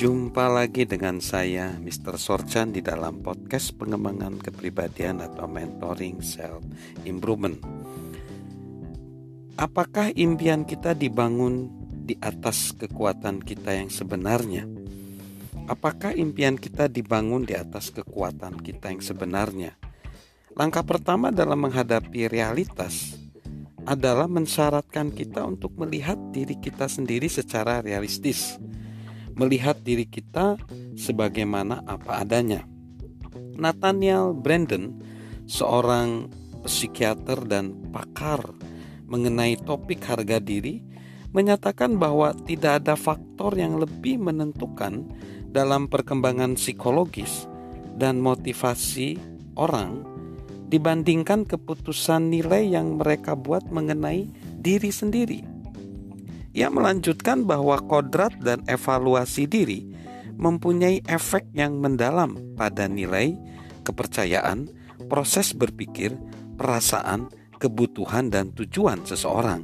Jumpa lagi dengan saya Mr. Sorchan di dalam podcast pengembangan kepribadian atau mentoring self improvement. Apakah impian kita dibangun di atas kekuatan kita yang sebenarnya? Apakah impian kita dibangun di atas kekuatan kita yang sebenarnya? Langkah pertama dalam menghadapi realitas adalah mensyaratkan kita untuk melihat diri kita sendiri secara realistis melihat diri kita sebagaimana apa adanya. Nathaniel Brandon, seorang psikiater dan pakar mengenai topik harga diri, menyatakan bahwa tidak ada faktor yang lebih menentukan dalam perkembangan psikologis dan motivasi orang dibandingkan keputusan nilai yang mereka buat mengenai diri sendiri. Ia melanjutkan bahwa kodrat dan evaluasi diri mempunyai efek yang mendalam pada nilai, kepercayaan, proses berpikir, perasaan, kebutuhan, dan tujuan seseorang.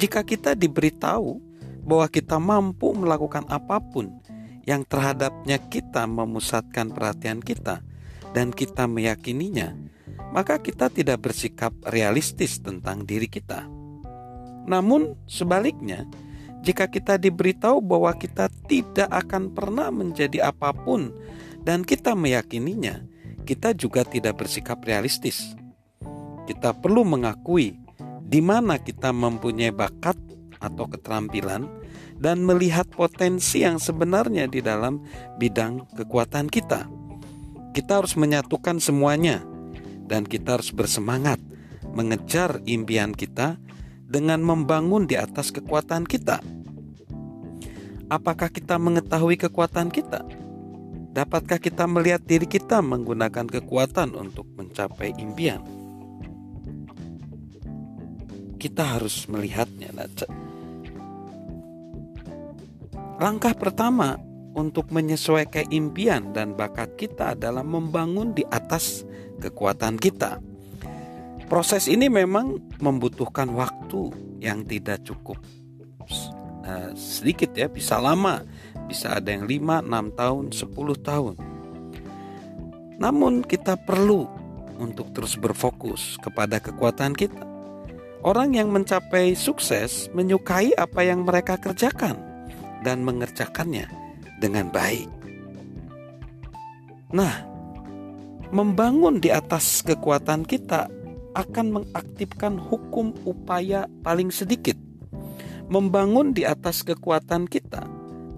Jika kita diberitahu bahwa kita mampu melakukan apa pun yang terhadapnya kita memusatkan perhatian kita dan kita meyakininya, maka kita tidak bersikap realistis tentang diri kita. Namun, sebaliknya, jika kita diberitahu bahwa kita tidak akan pernah menjadi apa pun dan kita meyakininya, kita juga tidak bersikap realistis. Kita perlu mengakui di mana kita mempunyai bakat atau keterampilan dan melihat potensi yang sebenarnya di dalam bidang kekuatan kita. Kita harus menyatukan semuanya dan kita harus bersemangat mengejar impian kita dengan membangun di atas kekuatan kita. Apakah kita mengetahui kekuatan kita? Dapatkah kita melihat diri kita menggunakan kekuatan untuk mencapai impian? Kita harus melihatnya. Langkah pertama untuk menyesuaikan impian dan bakat kita adalah membangun di atas kekuatan kita. Proses ini memang membutuhkan waktu yang tidak cukup uh, sedikit ya, bisa lama, bisa ada yang 5, 6 tahun, 10 tahun. Namun kita perlu untuk terus berfokus kepada kekuatan kita. Orang yang mencapai sukses menyukai apa yang mereka kerjakan dan mengerjakannya dengan baik. Nah, membangun di atas kekuatan kita akan mengaktifkan hukum upaya paling sedikit. Membangun di atas kekuatan kita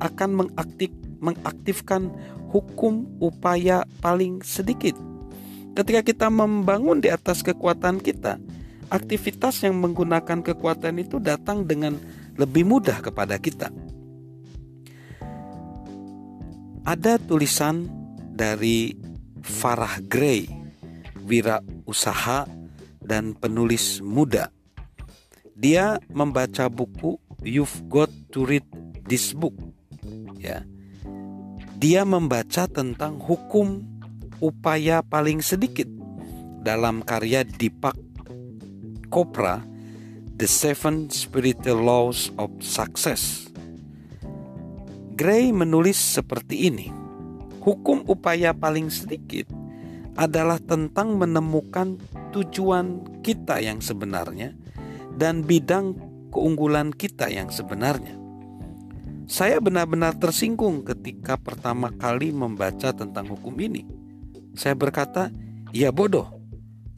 akan mengaktif, mengaktifkan hukum upaya paling sedikit. Ketika kita membangun di atas kekuatan kita, aktivitas yang menggunakan kekuatan itu datang dengan lebih mudah kepada kita. Ada tulisan dari Farah Gray, wira usaha dan penulis muda. Dia membaca buku You've Got to Read This Book. Ya. Dia membaca tentang hukum upaya paling sedikit dalam karya Deepak Chopra The Seven Spiritual Laws of Success. Gray menulis seperti ini. Hukum upaya paling sedikit adalah tentang menemukan tujuan kita yang sebenarnya dan bidang keunggulan kita yang sebenarnya. Saya benar-benar tersinggung ketika pertama kali membaca tentang hukum ini. Saya berkata, "Ya bodoh.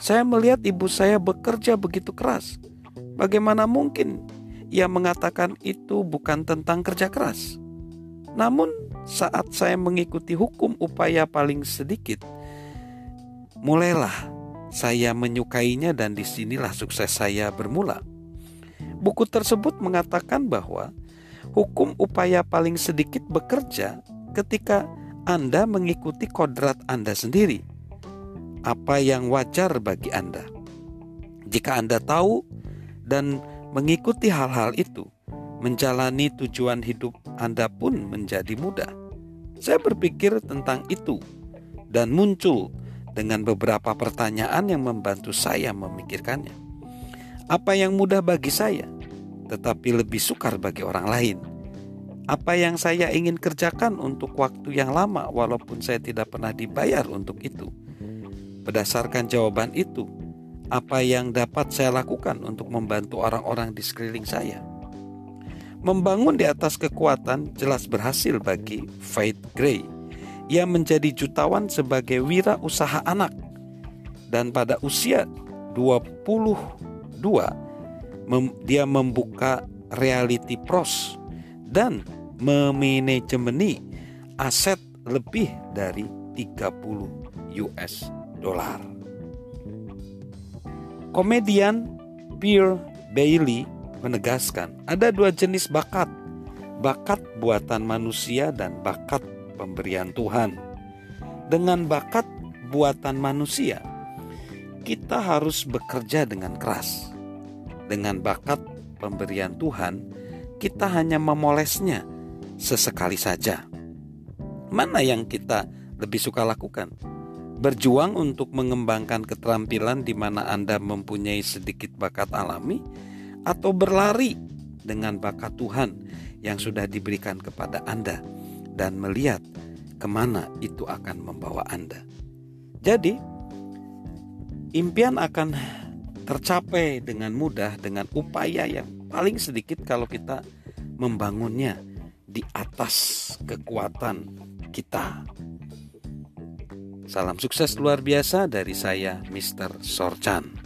Saya melihat ibu saya bekerja begitu keras. Bagaimana mungkin ia mengatakan itu bukan tentang kerja keras?" Namun, saat saya mengikuti hukum upaya paling sedikit, mulailah saya menyukainya dan di sinilah sukses saya bermula. Buku tersebut mengatakan bahwa hukum upaya paling sedikit bekerja ketika Anda mengikuti kodrat Anda sendiri. Apa yang wajar bagi Anda? Jika Anda tahu dan mengikuti hal-hal itu, menjalani tujuan hidup Anda pun menjadi mudah. Saya berpikir tentang itu dan muncul dengan beberapa pertanyaan yang membantu saya memikirkannya. Apa yang mudah bagi saya, tetapi lebih sukar bagi orang lain? Apa yang saya ingin kerjakan untuk waktu yang lama, walaupun saya tidak pernah dibayar untuk itu? Berdasarkan jawaban itu, apa yang dapat saya lakukan untuk membantu orang-orang di sekeliling saya? Membangun di atas kekuatan jelas berhasil bagi Faith Gray. Ia menjadi jutawan sebagai wira usaha anak. Dan pada usia 22, mem dia membuka reality pros dan memanajemeni aset lebih dari 30 US dollar. Komedian Pierre Bailey menegaskan ada dua jenis bakat, bakat buatan manusia dan bakat pemberian Tuhan. Dengan bakat buatan manusia, kita harus bekerja dengan keras. Dengan bakat pemberian Tuhan, kita hanya memolesnya sesekali saja. Mana yang kita lebih suka lakukan? Berjuang untuk mengembangkan keterampilan di mana Anda mempunyai sedikit bakat alami, atau berlari dengan bakat Tuhan yang sudah diberikan kepada Anda dan melihat ke mana itu akan membawa Anda. Jadi, impian akan tercapai dengan mudah dengan upaya yang paling sedikit kalau kita membangunnya di atas kekuatan kita. Salam sukses luar biasa dari saya, Mr. Sorchan.